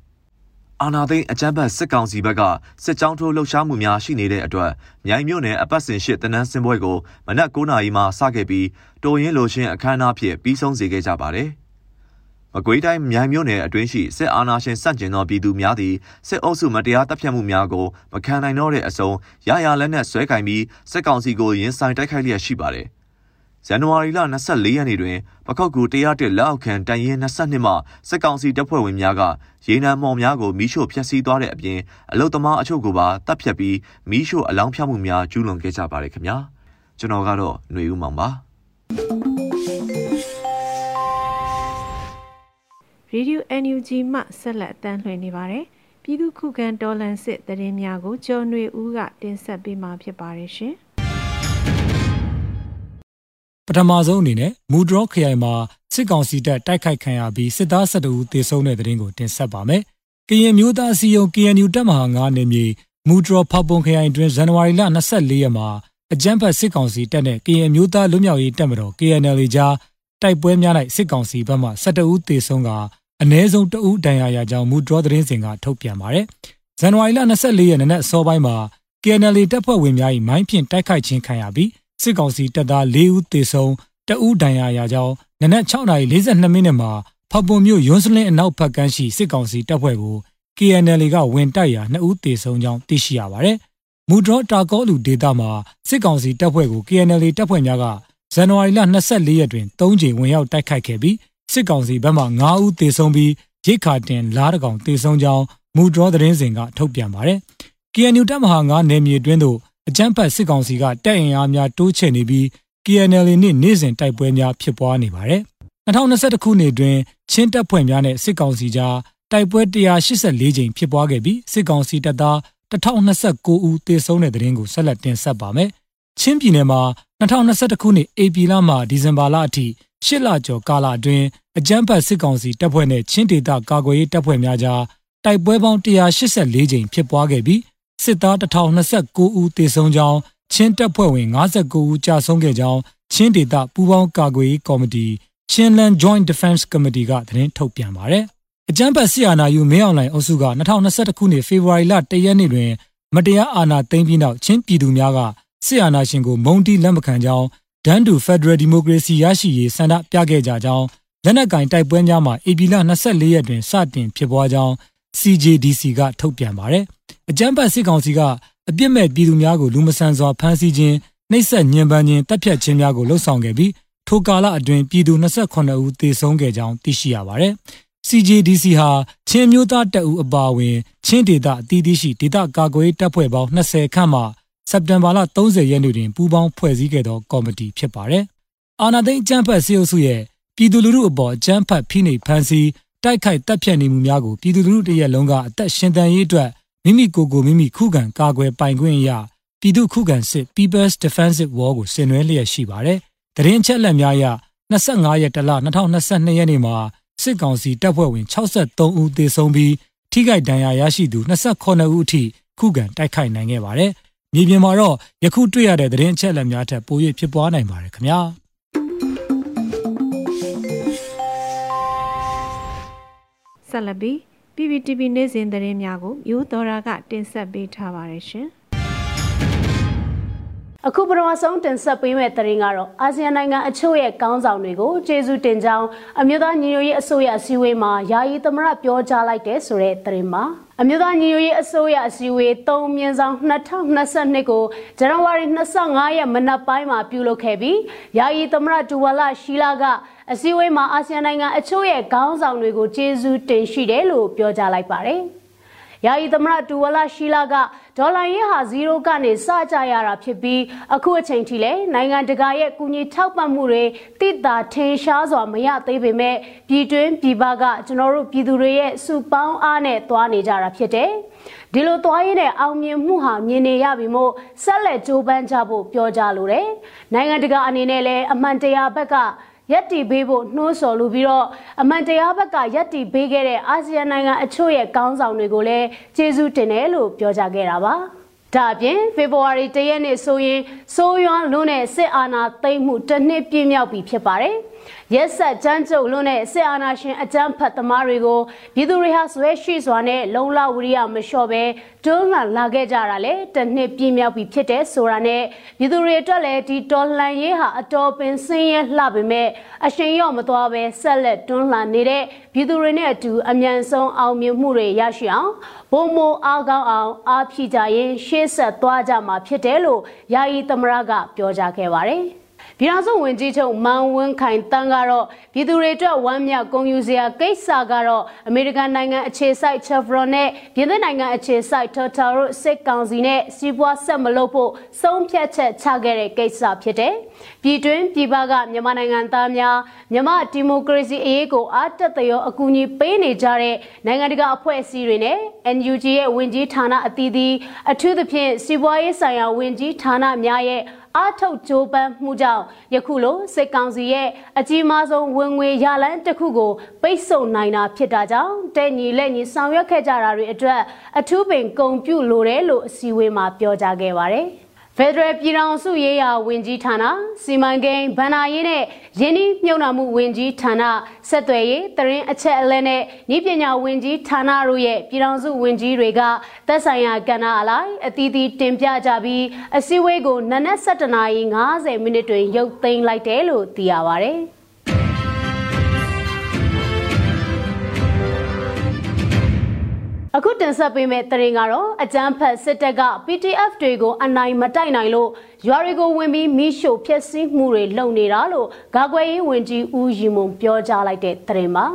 အာနာသိန်းအကြမ်းဖက်စစ်ကောင်စီဘက်ကစစ်ကြောင်းထိုးလှုပ်ရှားမှုများရှိနေတဲ့အတွက်မြိုင်မြို့နယ်အပတ်စဉ်ရှိတနန်းစင်ပွဲကိုမနက်9:00နာရီမှစခဲ့ပြီးတိုရင်းလိုရှင်အခမ်းအနားဖြင့်ပြီးဆုံးစေခဲ့ကြပါတယ်။မကွေးတိုင်းမြိုင်မြို့နယ်အတွင်းရှိစစ်အာဏာရှင်စန့်ကျင်သောပြည်သူများသည်စစ်အုပ်စုမတရားတပ်ဖြတ်မှုများကိုမခံနိုင်တော့တဲ့အစုံရရလက်နက်ဆွဲကင်ပြီးစစ်ကောင်စီကိုရင်ဆိုင်တိုက်ခိုက်လျက်ရှိပါတယ်။ ဇန်နဝါရီလ24ရက်နေ့တွင်ပခောက်ကူ101လက်အောက်ခံတန်ရင်22မှစစ်ကောင်စီတပ်ဖွဲ့ဝင်များကရေနံမော်များကိုမီးရှို့ဖျက်ဆီးသွားတဲ့အပြင်အလုတ်သမားအချို့ကိုပါတပ်ဖြတ်ပြီးမီးရှို့အလောင်းဖြောက်မှုများကျူးလွန်ခဲ့ကြပါတယ်ခင်ဗျာကျွန်တော်ကတော့ຫນွေဦးမောင်ပါရေဒီယို NUG မှဆက်လက်အသံလွှင့်နေပါတယ်ပြည်သူခုခံတော်လှန်စစ်တရင်များကိုကျော်ຫນွေဦးကတင်ဆက်ပေးမှာဖြစ်ပါတယ်ရှင် ပထမဆုံးအနေနဲ့မူဒရော့ခရိုင်မှာစစ်ကောင်စီတပ်တိုက်ခိုက်ခံရပြီးစစ်သား12ဦးသေဆုံးတဲ့တဲ့ရင်ကိုတင်ဆက်ပါမယ်။ကရင်မျိုးသားစီယုံ KNU တပ်မဟာ9နယ်မြေမူဒရော့ဖောက်ပွန်ခရိုင်တွင်ဇန်နဝါရီလ24ရက်မှာအကြမ်းဖက်စစ်ကောင်စီတပ်နဲ့ကရင်မျိုးသားလူမျိုးရေးတပ်မတော် KNL ကြားတိုက်ပွဲများ၌စစ်ကောင်စီဘက်မှ12ဦးသေဆုံးကအ ਨੇ ဆုံး2ဦးဒဏ်ရာရကြောင်းမူဒရော့သတင်းစင်ကထုတ်ပြန်ပါတယ်။ဇန်နဝါရီလ24ရက်နေ့နက်အစောပိုင်းမှာ KNL တပ်ဖွဲ့ဝင်များ၏မိုင်းဖြင့်တိုက်ခိုက်ခြင်းခံရပြီး စစ်ကောင်စီတပ်သား၄ဦးသေဆုံးတအူးဒဏ်ရာရကြောင်းနနက်6:42မိနစ်မှာဖပွန်မြို့ရွန်းစလင်းအနောက်ဘက်ကမ်းရှိစစ်ကောင်စီတပ်ဖွဲ့ကို KNL ကဝင်တိုက်ရာ2ဦးသေဆုံးကြောင်းသိရှိရပါတယ်။မူဒရော့တာကောလူဒေတာမှာစစ်ကောင်စီတပ်ဖွဲ့ကို KNL တပ်ဖွဲ့များကဇန်နဝါရီလ24ရက်တွင်3ကြိမ်ဝင်ရောက်တိုက်ခိုက်ခဲ့ပြီးစစ်ကောင်စီဘက်မှ9ဦးသေဆုံးပြီးရိတ်ခါတင်လားတကောင်သေဆုံးကြောင်းမူဒရောသတင်းစင်ကထုတ်ပြန်ပါတယ်။ KNU တပ်မဟာ9နယ်မြေတွင်းသို့ အကြမ်းဖက်စစ်ကောင်စီကတပ်အင်အားများတိုးချဲ့နေပြီး KNL နှင့်နေ့စဉ်တိုက်ပွဲများဖြစ်ပွားနေပါတယ်။2021ခုနှစ်တွင်ချင်းတပ်ဖွဲ့များနဲ့စစ်ကောင်စီကြားတိုက်ပွဲ184ကြိမ်ဖြစ်ပွားခဲ့ပြီးစစ်ကောင်စီတပ်သား1029ဦးသေဆုံးတဲ့တဲ့ရင်ကိုဆက်လက်တင်ဆက်ပါမယ်။ချင်းပြည်နယ်မှာ2021ခုနှစ်ဧပြီလမှဒီဇင်ဘာလအထိရှစ်လကျော်ကာလအတွင်းအကြမ်းဖက်စစ်ကောင်စီတပ်ဖွဲ့နဲ့ချင်းဒေသကာကွယ်ရေးတပ်ဖွဲ့များကြားတိုက်ပွဲပေါင်း184ကြိမ်ဖြစ်ပွားခဲ့ပြီး စစ်သား1029ဦးသေဆုံးကြောင်းချင်းတပ်ဖွဲ့ဝင်59ဦးကြာဆုံးခဲ့ကြောင်းချင်းဒေသပူးပေါင်းကာကွယ်ရေးကော်မတီ Chinland Joint Defense Committee ကသတင်းထုတ်ပြန်ပါတယ်။အကြမ်းဖက်ဆီအာဏာယူမင်းအောင်လှိုင်အုပ်စုက2021ခုနှစ်ဖေဖော်ဝါရီလ1ရက်နေ့တွင်မတရားအာဏာသိမ်းပြီးနောက်ချင်းပြည်သူများကဆီအာဏာရှင်ကိုမုံတီလက်မခံကြောင်းဒန်းတူ Federal Democracy ရရှိရေးဆန္ဒပြခဲ့ကြကြောင်းလက်နက်ကင်တိုက်ပွဲများမှာ AP လ24ရက်တွင်စတင်ဖြစ်ပွားကြောင်း CJDC ကထုတ်ပြန်ပါတယ်။အကြမ်းဖက်စစ်ကောင်စီကအပြစ်မဲ့ပြည်သူများကိုလူမဆန်စွာဖမ်းဆီးခြင်းနှိပ်စက်ညှဉ်းပန်းခြင်းတပ်ဖြတ်ခြင်းများကိုလှုံ့ဆော်ခဲ့ပြီးထိုကာလအတွင်းပြည်သူ28ဦးသေဆုံးခဲ့ကြောင်းသိရှိရပါတယ်။ CJDC ဟာချင်းမျိုးသားတပ်ဦးအပါအဝင်ချင်းဒေသအသီးသီးရှိဒေသကာကွယ်ရေးတပ်ဖွဲ့ပေါင်း20ခန့်မှစက်တင်ဘာလ30ရက်နေ့တွင်ပူးပေါင်းဖွဲ့စည်းခဲ့သောကော်မတီဖြစ်ပါတယ်။အာနာသိန်းအကြမ်းဖက်စေအုပ်စုရဲ့ပြည်သူလူထုအပေါ်အကြမ်းဖက်ဖိနှိပ်ဖန်ဆီး တိုက်ခိုက်တပ်ဖြတ်နေမှုများကိုပြည်သူလူထုတရက်လုံးကအသက်ရှင်သန်ရေးအတွက်မိမိကိုယ်ကိုမိမိခုခံကာကွယ်ပိုင်ခွင့်အရာပြည်သူခုခံစစ် People's Defensive War ကိုဆင်နွှဲလျက်ရှိပါတယ်။တရင်ချက်လက်များအရ25ရက်တလ2022ရက်နေ့မှာစစ်ကောင်စီတပ်ဖွဲ့ဝင်63ဦးသေဆုံးပြီးထိခိုက်ဒဏ်ရာရရှိသူ28ဦးအထိခုခံတိုက်ခိုက်နိုင်ခဲ့ပါတယ်။မြေပြင်မှာတော့ယခုတွေ့ရတဲ့သတင်းအချက်အလက်များထက်ပို၍ဖြစ်ပွားနိုင်ပါတယ်ခင်ဗျာ။ ဆက်လက်ပြီး PPTV နေ့စဉ်သတင်းများကိုမျိုးတော်ရာကတင်ဆက်ပေးထားပါတယ်ရှင်။ အခုပထမဆုံးတင်ဆက်ပေးမယ့်သတင်းကတော့အာဆီယံနိုင်ငံအချို့ရဲ့ကောင်းဆောင်တွေကိုကျေးဇူးတင်ကြောင်းအမျိုးသားညီညွတ်ရေးအစိုးရအစည်းအဝေးမှာယာယီသမရပြောကြားလိုက်တဲ့ဆိုတဲ့သတင်းပါ။အမျိုးသားညီညွတ်ရေးအစိုးရအစည်းအဝေး3မြင်းဆောင်2022ကိုဇန်နဝါရီ25ရက်မနက်ပိုင်းမှာပြုလုပ်ခဲ့ပြီးယာယီသမရဒူဝါလာရှီလာကအစည်းအဝေးမှာအာဆီယံနိုင်ငံအချို့ရဲ့ခေါင်းဆောင်တွေကိုကျေးဇူးတင်ရှိတယ်လို့ပြောကြားလိုက်ပါတယ်။ ယာယီသမရဒူဝလာရှီလာကဒေါ်လာရေးဟာ0ကနေစကြရတာဖြစ်ပြီးအခုအချိန်ထိလည်းနိုင်ငံတကာရဲ့ကူညီထောက်ပံ့မှုတွေတိတာထင်ရှားစွာမရသေးပေမဲ့ပြည်တွင်းပြည်ပကကျွန်တော်တို့ပြည်သူတွေရဲ့စုပေါင်းအားနဲ့သွားနေကြတာဖြစ်တယ်။ဒီလိုသွားရင်းနဲ့အောင်မြင်မှုဟာမြင်နေရပြီမို့ဆက်လက်ကြိုးပမ်းကြဖို့ပြောကြလိုတယ်။နိုင်ငံတကာအနေနဲ့လည်းအမှန်တရားဘက်က ရက်တီပေးဖို့နှိုးဆော်လူပြီးတော့အမှန်တရားဘက်ကရက်တီပေးခဲ့တဲ့အာဆီယံနိုင်ငံအချို့ရဲ့ကောင်းဆောင်တွေကိုလည်းကျေးဇူးတင်တယ်လို့ပြောကြားခဲ့တာပါဒါအပြင်ဖေဖော်ဝါရီ၁ရက်နေ့ဆိုရင်စိုးရွမ်းလွန်းတဲ့စစ်အာဏာသိမ်းမှုတစ်နှစ်ပြည့်မြောက်ပြီဖြစ်ပါတယ်။ ရက်ဆက်ကြမ်းကြုတ်လွန်းတဲ့စစ်အာဏာရှင်အကြမ်းဖက်သမားတွေကိုပြည်သူတွေဟာဆွဲရှိစွာနဲ့လုံလဝရိယမလျှော့ပဲတွန်းလှန်လာခဲ့ကြတာလေတစ်နှစ်ပြည့်မြောက်ပြီဖြစ်တဲ့ဆိုတာနဲ့ပြည်သူတွေအတွက်လည်းဒီတော်လှန်ရေးဟာအတော်ပင်ဆင်းရဲလှပေမဲ့အရှင်ရော့မသွားပဲဆက်လက်တွန်းလှန်နေတဲ့ပြည်သူတွေနဲ့အတူအမြန်ဆုံးအောင်မြင်မှုတွေရရှိအောင်ဘုံမိုအားကောင်းအောင်အားဖြည့်ကြရင်ရှေ့ဆက်သွားကြမှာဖြစ်တယ်လို့ယာယီသမရကပြောကြားခဲ့ပါတယ် ပြည်ထောင်စုဝန်ကြီးချုပ်မန်ဝင်းခိုင်တန်းကတော့ပြည်သူတွေအတွက်ဝမ်းမြောက်ဂုဏ်ယူစရာကိစ္စကတော့အမေရိကန်နိုင်ငံအခြေစိုက် Chevron နဲ့ပြင်သစ်နိုင်ငံအခြေစိုက် Total တို့စစ်ကောင်စီနဲ့စီးပွားဆက်မလုပ်ဖို့ဆုံးဖြတ်ချက်ချခဲ့တဲ့ကိစ္စဖြစ်တယ်။ပြည်တွင်းပြည်ပကမြန်မာနိုင်ငံသားများမြန်မာဒီမိုကရေစီအရေးကိုအားတက်သရောအကူအညီပေးနေကြတဲ့နိုင်ငံတကာအဖွဲ့အစည်းတွေနဲ့ NUG ရဲ့ဝန်ကြီးဌာနအသီးသီးအထူးသဖြင့်စီးပွားရေးဆိုင်ရာဝန်ကြီးဌာနများရဲ့အားထုတ်ကြိုးပမ်းမှုကြောင့်ယခုလိုစစ်ကောင်စီရဲ့အကြီးမားဆုံးဝင်ငွေရလန်းတစ်ခုကိုပိတ်ဆို့နိုင်တာဖြစ်တာကြောင့်တဲ့ညီလက်ညီဆောင်ရွက်ခဲ့ကြတာတွေအတွက်အထူးပင်ဂုံပြုလိုတယ်လို့အစည်းအဝေးမှာပြောကြားခဲ့ပါတယ်။ ဖက်ဒရယ်ပြည်ထောင်စုရေးရာဝန်ကြီးဌာနစီမံကိန်းဗဏ္ဍာရေးနဲ့ယင်းနှမြုံနာမှုဝန်ကြီးဌာနဆက်သွယ်ရေးတရင်အချက်အလက်နဲ့ဤပညာဝန်ကြီးဌာနတို့ရဲ့ပြည်ထောင်စုဝန်ကြီးတွေကသက်ဆိုင်ရာကဏ္ဍအလိုက်အသီးသီးတင်ပြကြပြီးအစည်းအဝေးကိုနနက်7:50မိနစ်တွင်ရုပ်သိမ်းလိုက်တယ်လို့သိရပါဗျ။ အခုတင်ဆက်ပေးမယ့်သတင်းကတော့အကြမ်းဖက်စစ်တပ်က PTF တွေကိုအနိုင်မတိုက်နိုင်လို့ရွာတွေကိုဝင်ပြီးမိရှို့ဖျက်ဆီးမှုတွေလုပ်နေတာလို့ဂါကွယ်ရေးဝန်ကြီးဦးရီမွန်ပြောကြားလိုက်တဲ့သတင်းပါ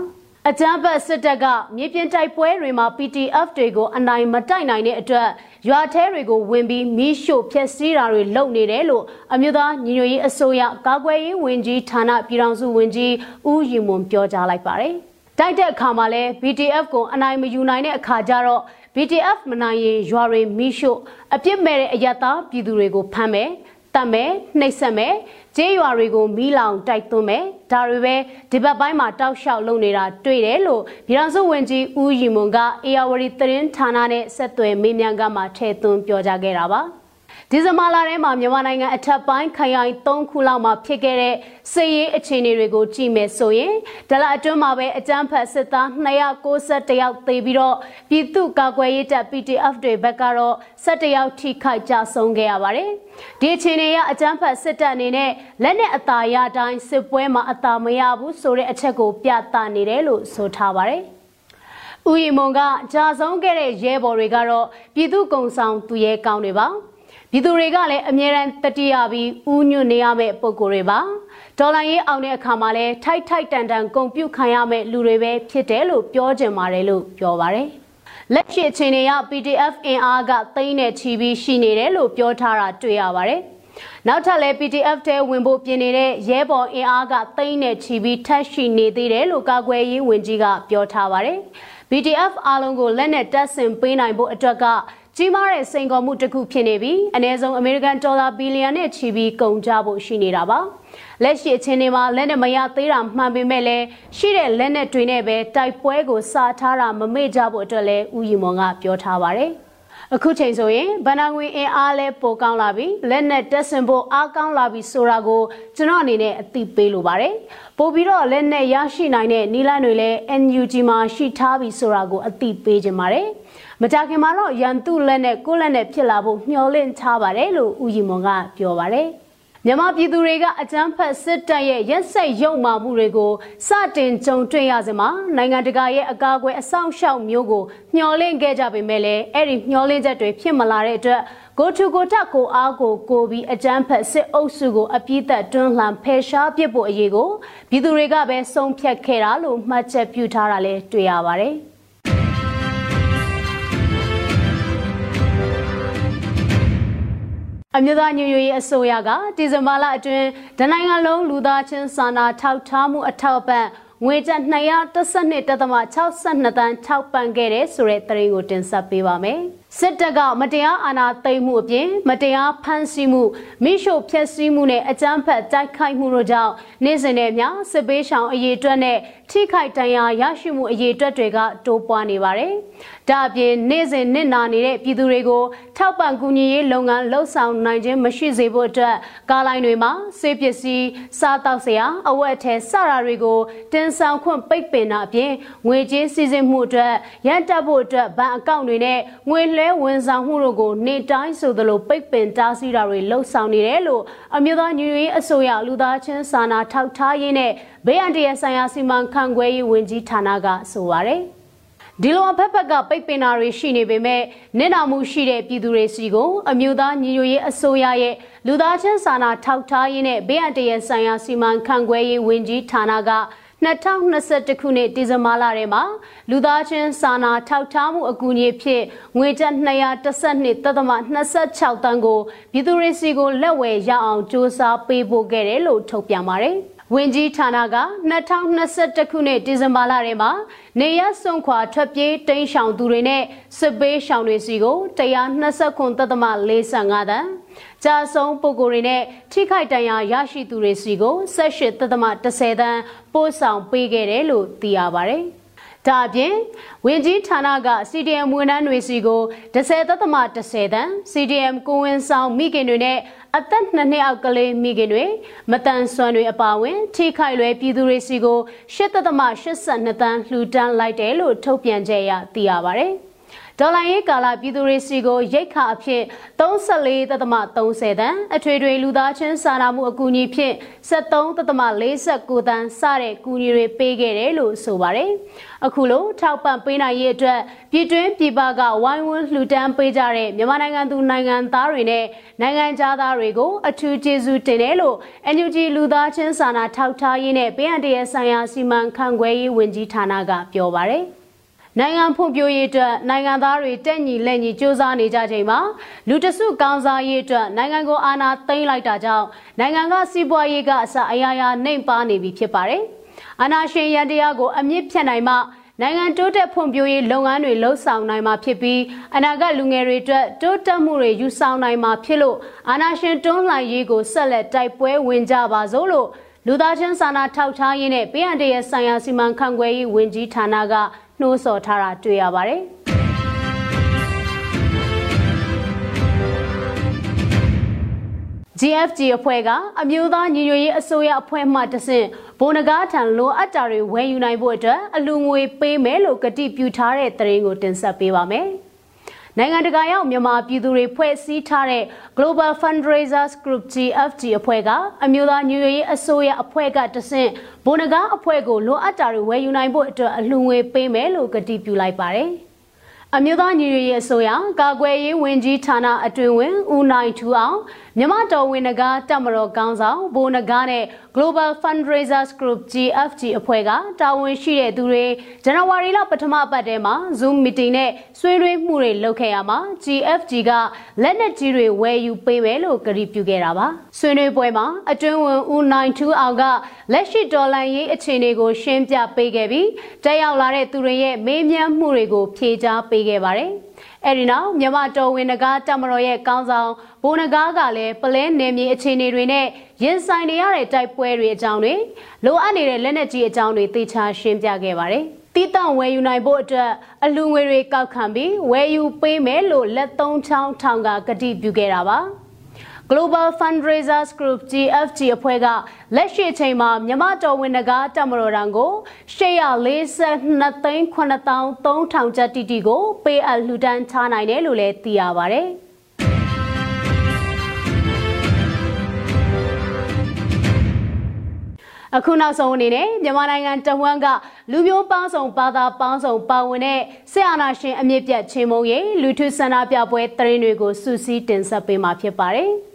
အကြမ်းဖက်စစ်တပ်ကမြေပြင်တိုက်ပွဲတွေမှာ PTF တွေကိုအနိုင်မတိုက်နိုင်တဲ့အတွက်ရွာထဲတွေကိုဝင်ပြီးမိရှို့ဖျက်ဆီးတာတွေလုပ်နေတယ်လို့အမျိုးသားညီညွတ်ရေးအစိုးရကာကွယ်ရေးဝန်ကြီးဌာနပြည်ထောင်စုဝန်ကြီးဦးရီမွန်ပြောကြားလိုက်ပါတယ်။ တိုက်တဲ့အခါမှာလဲ BTF ကိုအနိုင်မယူနိုင်တဲ့အခါကျတော့ BTF မနိုင်ရင်ရွာတွေမိရှို့အပြစ်မဲ့တဲ့အယက်သားပြည်သူတွေကိုဖမ်းမယ်တတ်မယ်နှိပ်စက်မယ်ကျေးရွာတွေကိုမီးလောင်တိုက်သွင်းမယ်ဒါတွေပဲဒီဘက်ပိုင်းမှာတောက်လျှောက်လုပ်နေတာတွေ့တယ်လို့ပြည်ထောင်စုဝန်ကြီးဦးရီမွန်ကအေယာဝတီသတင်းဌာနနဲ့ဆက်သွယ်မေးမြန်းကမှထည့်သွင်းပြောကြားခဲ့တာပါ။ ဒီဇင်ဘာလထဲမှာမြန်မာနိုင်ငံအထက်ပိုင်းခရိုင်၃ခုလောက်မှာဖြစ်ခဲ့တဲ့စစ်ရေးအခြေအနေတွေကိုကြည့်မယ်ဆိုရင်ဒလအတွင်းမှာပဲအကြမ်းဖက်စစ်သား291ယောက်သေပြီးတော့ပြည်သူ့ကာကွယ်ရေးတပ် PTF တွေဘက်ကတော့17ယောက်ထိခိုက်ကြဆုံးခဲ့ရပါတယ်။ဒီအခြေအနေကအကြမ်းဖက်စစ်တပ်အနေနဲ့လက်နက်အသာရတိုင်းစစ်ပွဲမှာအသာမရဘူးဆိုတဲ့အချက်ကိုပြသနေတယ်လို့ဆိုထားပါတယ်။ဦးရီမွန်ကကြာဆုံးခဲ့တဲ့ရဲဘော်တွေကတော့ပြည်သူ့ကုံဆောင်သူရဲကောင်းတွေပါ။ ပြည်သူတွေကလည်းအမြဲတမ်းတတိယပြီးဥညွတ်နေရမယ့်ပုံကိုယ်တွေပါဒေါ်လာရေးအောင်တဲ့အခါမှာလည်းထိုက်ထိုက်တန်တန်ကုန်ပြုတ်ခံရမယ့်လူတွေပဲဖြစ်တယ်လို့ပြောကြင်ပါတယ်လို့ပြောပါတယ်လက်ရှိအချိန်တွေက PDF အင်အားကသိန်းနဲ့ချီပြီးရှိနေတယ်လို့ပြောထားတာတွေ့ရပါတယ်နောက်ထပ်လည်း PDF တဲဝင်ဖို့ပြင်နေတဲ့ရဲဘော်အင်အားကသိန်းနဲ့ချီပြီးထပ်ရှိနေသေးတယ်လို့ကာကွယ်ရေးဝန်ကြီးကပြောထားပါတယ်။ BTF အားလုံးကိုလက်နက်တပ်ဆင်ပေးနိုင်ဖို့အတွက်က ကြီးမားတဲ့စိန်ခေါ်မှုတစ်ခုဖြစ်နေပြီးအနည်းဆုံးအမေရိကန်ဒေါ်လာဘီလီယံနဲ့ချီပြီးကုန်ကြဖို့ရှိနေတာပါလက်ရှိအချိန်တွေမှာလက်နဲ့မရသေးတာမှန်ပေမဲ့လည်းရှိတဲ့လက်နဲ့တွေနဲ့ပဲတိုက်ပွဲကိုစာထားတာမမေ့ကြဖို့အတွက်လည်းဦးရီမွန်ကပြောထားပါတယ်အခုချိန်ဆိုရင်ဗန္နာငွေအင်အားလဲပိုကောင်းလာပြီလက်နဲ့တက်ဆင်ဖို့အားကောင်းလာပြီဆိုတာကိုကျွန်တော်အနေနဲ့အသိပေးလိုပါတယ်ပို့ပြီးတော့လက်နဲ့ရရှိနိုင်တဲ့နီလန်းတွေလည်း NUG မှာရှိထားပြီဆိုတာကိုအသိပေးခြင်းပါတယ် မကြခင်မှာတော့ရန်သူလက်နဲ့ကိုလက်နဲ့ဖြစ်လာဖို့မျှော်လင့်ထားပါတယ်လို့ဦးရီမွန်ကပြောပါတယ်မြန်မာပြည်သူတွေကအကြမ်းဖက်စစ်တပ်ရဲ့ရက်စက်ရုံမာမှုတွေကိုစတင်ကြုံတွေ့ရစမှာနိုင်ငံတကာရဲ့အကာအကွယ်အဆောင်ရှောက်မျိုးကိုမျှော်လင့်ခဲ့ကြပေမဲ့လည်းအဲ့ဒီမျှော်လင့်ချက်တွေဖြစ်မလာတဲ့အတွက်ကိုထုကိုထကိုအားကိုကိုပြီးအကြမ်းဖက်စစ်အုပ်စုကိုအပြစ်သက်တွန်းလှန်ဖယ်ရှားပစ်ဖို့အရေးကိုပြည်သူတွေကပဲဆုံးဖြတ်ခဲ့တာလို့မှတ်ချက်ပြုထားတာလည်းတွေ့ရပါတယ်။ အမျိုးသားညွှန်ရေးအစိုးရကဒီဇင်ဘာလအတွင်းဒနိုင်ငံလုံးလူသားချင်းစာနာထောက်ထားမှုအထောက်အပံ့ငွေကျပ်212.62တန်းထောက်ပံ့ခဲ့တဲ့ဆိုတဲ့သတင်းကိုတင်ဆက်ပေးပါမယ်။ စစ်တပ်ကမတရားအာဏာသိမ်းမှုအပြင်မတရားဖမ်းဆီးမှုမိရှုဖျက်ဆီးမှုနဲ့အကြမ်းဖက်တိုက်ခိုက်မှုတို့ကြောင့်နေ့စဉ်နဲ့မျှစစ်ပေးရှောင်အရေးအတွက်နဲ့ထိခိုက်ဒဏ်ရာရရှိမှုအရေးအတွက်တွေကတိုးပွားနေပါတယ်။ဒါအပြင်နေ့စဉ်နစ်နာနေတဲ့ပြည်သူတွေကိုထောက်ပံ့ကူညီရေးလုပ်ငန်းလှုပ်ဆောင်နိုင်ခြင်းမရှိစေဖို့အတွက်ကားလိုင်းတွေမှာစေပစ္စည်းစားတောက်စရာအဝတ်အထည်စတာတွေကိုတင်ဆောင်ခွင့်ပိတ်ပင်တာအပြင်ငွေကြေးစီစဉ်မှုအတွက်ရန်တပ်ဖို့အတွက်ဘဏ်အကောင့်တွေနဲ့ငွေလွှဲဝန်ဆောင်မှုတို့ကိုနေတိုင်းဆိုသလိုပိတ်ပင်တားဆီးတာတွေလှုပ်ဆောင်နေတယ်လို့အမျိုးသားညီညွတ်ရေးအစိုးရလူသားချင်းစာနာထောက်ထားရေးနဲ့ဘေးအန္တရာယ်ဆိုင်ရာစီမံခန့်ခွဲရေးဝန်ကြီးဌာနကဆိုပါရယ်ဒီလိုအဖက်ဖက်ကပိတ်ပင်တာတွေရှိနေပေမဲ့နစ်နာမှုရှိတဲ့ပြည်သူတွေစီကိုအမျိုးသားညီညွတ်ရေးအစိုးရရဲ့လူသားချင်းစာနာထောက်ထားရေးနဲ့ဘေးအန္တရာယ်ဆိုင်ရာစီမံခန့်ခွဲရေးဝန်ကြီးဌာနက 2021ခုနှစ်ဒီဇင်ဘာလထဲမှာလူသားချင်းစာနာထောက်ထားမှုအကူအညီဖြစ်ငွေကျပ်212.26တန်းကိုပြည်သူတွေစီကိုလက်ဝယ်ရအောင်စ조사ပေးဖို့ခဲ့တယ်လို့ထုတ်ပြန်ပါတယ်။ဝင်ကြီးဌာနက2021ခုနှစ်ဒီဇင်ဘာလထဲမှာနေရစွန့်ခွာထွက်ပြေးတိမ်းရှောင်သူတွေနဲ့စစ်ပေးရှောင်တွေစီကို129.45တန်း ကြာဆုံးပုဂ္ဂိုလ်တွေနဲ့ထိခိုက်ဒဏ်ရာရရှိသူတွေစီကို18.10တန်းပို့ဆောင်ပေးခဲ့တယ်လို့သိရပါဗျ။ဒဒါအပြင်ဝင်ကြီးဌာနက CDM ဝန်ထမ်းတွေစီကို10သက်သမ10တန်း CDM ကိုဝင်ဆောင်မိခင်တွေနဲ့အသက်နှစ်နှစ်အောက်ကလေးမိခင်တွေမတန်ဆွမ်းတွေအပါအဝင်ထိခိုက်လွယ်ပြည်သူတွေစီကို8သက်သမ82တန်းလှူဒန်းလိုက်တယ်လို့ထုတ်ပြန်ကြရသိရပါတယ်။ ဒေါ်လာရေးကာလပြည်သူတွေစီကိုရိတ်ခါအဖြစ်34.30တန်းအထွေထွေလူသားချင်းစာနာမှုအကူအညီဖြင့်73.49တန်းစတဲ့ကူညီတွေပေးခဲ့တယ်လို့ဆိုပါတယ်။အခုလိုထောက်ပံ့ပေးနိုင်ရေးအတွက်ပြည်တွင်းပြည်ပကဝိုင်းဝန်းလှူဒန်းပေးကြတဲ့မြန်မာနိုင်ငံသူနိုင်ငံသားတွေနဲ့နိုင်ငံသားတွေကိုအထူးကျေးဇူးတင်တယ်လို့ NUG လူသားချင်းစာနာထောက်ထားရေးနဲ့ပေးအပ်တဲ့ဆိုင်ရာစီမံခန့်ခွဲရေးဝန်ကြီးဌာနကပြောပါတယ်။ နိုင်ငံဖွံ့ဖြိုးရေးအတွက်နိုင်ငံသားတွေတက်ညီလက်ညီစ조사နေကြချိန်မှာလူတစုကောင်းစားရေးအတွက်နိုင်ငံကိုအာဏာသိမ်းလိုက်တာကြောင့်နိုင်ငံကစီးပွားရေးကအစအရာရာနှိမ်ပါနေပြီဖြစ်ပါတယ်။အာဏာရှင်ရန်တရားကိုအမြင့်ဖြတ်နိုင်မှနိုင်ငံတိုးတက်ဖွံ့ဖြိုးရေးလုပ်ငန်းတွေလှုပ်ဆောင်နိုင်မှာဖြစ်ပြီးအနာဂတ်လူငယ်တွေအတွက်တိုးတက်မှုတွေယူဆောင်နိုင်မှာဖြစ်လို့အာဏာရှင်တွန်းလှန်ရေးကိုဆက်လက်တိုက်ပွဲဝင်ကြပါစို့လို့လူသားချင်းစာနာထောက်ထားရေးနဲ့ပြည်အန်တရဲ့ဆိုင်ရာစီမံခန့်ခွဲရေးဝန်ကြီးဌာနက နှိုးဆော်ထားတာတွေ့ရပါတယ်။ GFG အဖွဲ့ကအမျိုးသားညီညွတ်ရေးအစိုးရအဖွဲ့မှတဆင့်ဘုံနဂါထံလိုအပ်တာတွေဝယ်ယူနိုင်ဖို့အတွက်အလူငွေပေးမယ်လို့ကတိပြုထားတဲ့သတင်းကိုတင်ဆက်ပေးပါမယ်။ နိုင်ငံတကာရောက်မြန်မာပြည်သူတွေဖွဲ့စည်းထားတဲ့ Global Fundraisers Group GFG အဖွဲ့ကအမျိုးသားညွရေးအစိုးရအဖွဲ့ကတဆင့်ဘုံနဂါအဖွဲ့ကိုလိုအပ်တာတွေဝယ်ယူနိုင်ဖို့အတွက်အလှူငွေပေးမယ်လို့ကတိပြုလိုက်ပါတယ်။ အမျိုးသားညီညွတ်ရေးအစိုးရကာကွယ်ရေးဝန်ကြီးဌာနအတွင်းဝင်ဦးနိုင်ထူအောင်မြမတော်ဝင်နဂါတက်မတော်ကောင်းဆောင်ဘိုးနဂါနဲ့ Global Fundraisers Group GFG အဖွဲ့ကတာဝန်ရှိတဲ့သူတွေဇန်နဝါရီလပထမပတ်ထဲမှာ Zoom meeting နဲ့ဆွေးနွေးမှုတွေလုပ်ခဲ့ရမှာ GFG ကလက်နက်ကြီးတွေဝယ်ယူပေးမယ်လို့ကတိပြုခဲ့တာပါဆွေးနွေးပွဲမှာအတွင်းဝင်ဦးနိုင်ထူအောင်ကလက်ရှိဒေါ်လာရေးအခြေအနေကိုရှင်းပြပေးခဲ့ပြီးတက်ရောက်လာတဲ့သူတွေရဲ့မေးမြန်းမှုတွေကိုဖြေကြားပေးခဲ့ပါတယ်။အဲဒီနောက်မြမတော်ဝင်နဂါတမတော်ရဲ့ကောင်းဆောင်ဘိုးနဂါကလည်းပလဲနယ်မြေအခြေအနေတွေနဲ့ရင်ဆိုင်နေရတဲ့တိုက်ပွဲတွေအကြောင်းတွေလိုအပ်နေတဲ့လက်နက်ကြီးအကြောင်းတွေသေချာရှင်းပြခဲ့ပါတယ်။တီးတန့်ဝယ်ယူနိုင်ဖို့အတွက်အလူငွေတွေကောက်ခံပြီးဝယ်ယူပေးမယ်လို့လက်သုံးချောင်းထောင်ကကတိပြုခဲ့တာပါ။ Global Fundraisers Group GFG အဖွဲ့ကလက်ရှိအချိန်မှာမြမတော်ဝင်နဂါတမတော်တန်ကို842သိန်း9300ကျပ်တီတီကိုပေးအပ်လှူဒန်းထားနိုင်တယ်လို့လည်းသိရပါဗျ။အခုနောက်ဆုံးအနေနဲ့မြန်မာနိုင်ငံတဝန်းကလူမျိုးပေါင်းစုံဘာသာပေါင်းစုံပါဝင်တဲ့ဆရာနာရှင်အမြင့်ပြတ်ချင်းမုံရဲ့လူထုဆန္ဒပြပွဲသတင်းတွေကိုစူးစီးတင်ဆက်ပေးမှာဖြစ်ပါတယ်။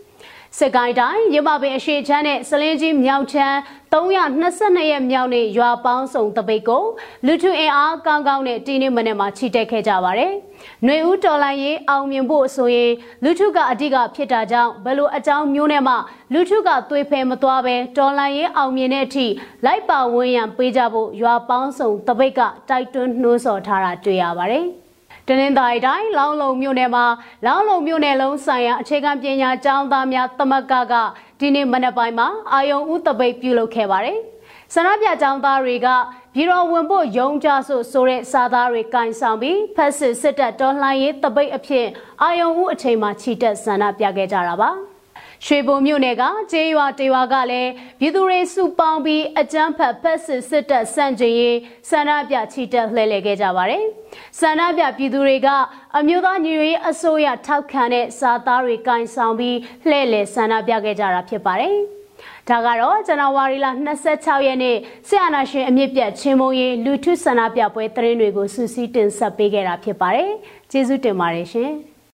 စကိုင်းတိုင်းရမပင်အရှိချမ်းနဲ့စလင်းကြီးမြောက်ချမ်း322ရက်မြောက်နေ့ရွာပေါင်းစုံတပိတ်ကိုလူထုအင်အားကောင်းကောင်းနဲ့တီးနေမနဲ့မှာချီတက်ခဲ့ကြပါတယ်။ຫນွေဦးတော်လိုင်းရေးအောင်မြင်ဖို့ဆိုရင်လူထုကအဓိကဖြစ်တာကြောင့်ဘလို့အကြောင်းမျိုးနဲ့မှလူထုကသွေးဖယ်မသွားပဲတော်လိုင်းရေးအောင်မြင်တဲ့အထိလိုက်ပါဝန်းရံပေးကြဖို့ရွာပေါင်းစုံတပိတ်ကတိုက်တွန်းနှိုးဆော်ထားတာတွေ့ရပါတယ်။ တနင်္သာရီတိုင်းလောင်းလုံမြို့နယ်မှာလောင်းလုံမြို့နယ်လုံးဆိုင်ရာအခြေခံပညာကျောင်းသားများသမဂ္ဂကဒီနေ့မနက်ပိုင်းမှာအာယုံဦးတပိတ်ပြုလုပ်ခဲ့ပါတယ်။ဆန္ဒပြကျောင်းသားတွေကပြည်တော်ဝင်ဖို့ယုံကြဆိုဆိုတဲ့စာသားတွေကင်ဆောင်ပြီးဖက်စစ်စစ်တပ်တော်လှန်ရေးတပိတ်အဖြစ်အာယုံဦးအချိန်မှာချီတက်ဆန္ဒပြခဲ့ကြတာပါ။ ရွှေဘုံမြို့နယ်ကကျေးရွာတေဝါကလည်းပြည်သူတွေစုပေါင်းပြီးအကြမ်းဖက်ဖက်စစ်စစ်တပ်စန့်ကျင်ရေးဆန္ဒပြချီတက်လှည့်လည်ခဲ့ကြပါတယ်။ဆန္ဒပြပြည်သူတွေကအမျိုးသားညီညွတ်ရေးအစိုးရထောက်ခံတဲ့စာသားတွေကင်ဆောင်ပြီးလှည့်လည်ဆန္ဒပြခဲ့ကြတာဖြစ်ပါတယ်။ဒါကတော့ဇန်နဝါရီလ26ရက်နေ့ဆရာနာရှင်အမြင့်ပြတ်ချင်းမုံရေးလူထုဆန္ဒပြပွဲသတင်းတွေကိုစူးစီးတင်ဆက်ပေးခဲ့တာဖြစ်ပါတယ်။ကျေးဇူးတင်ပါတယ်ရှင်။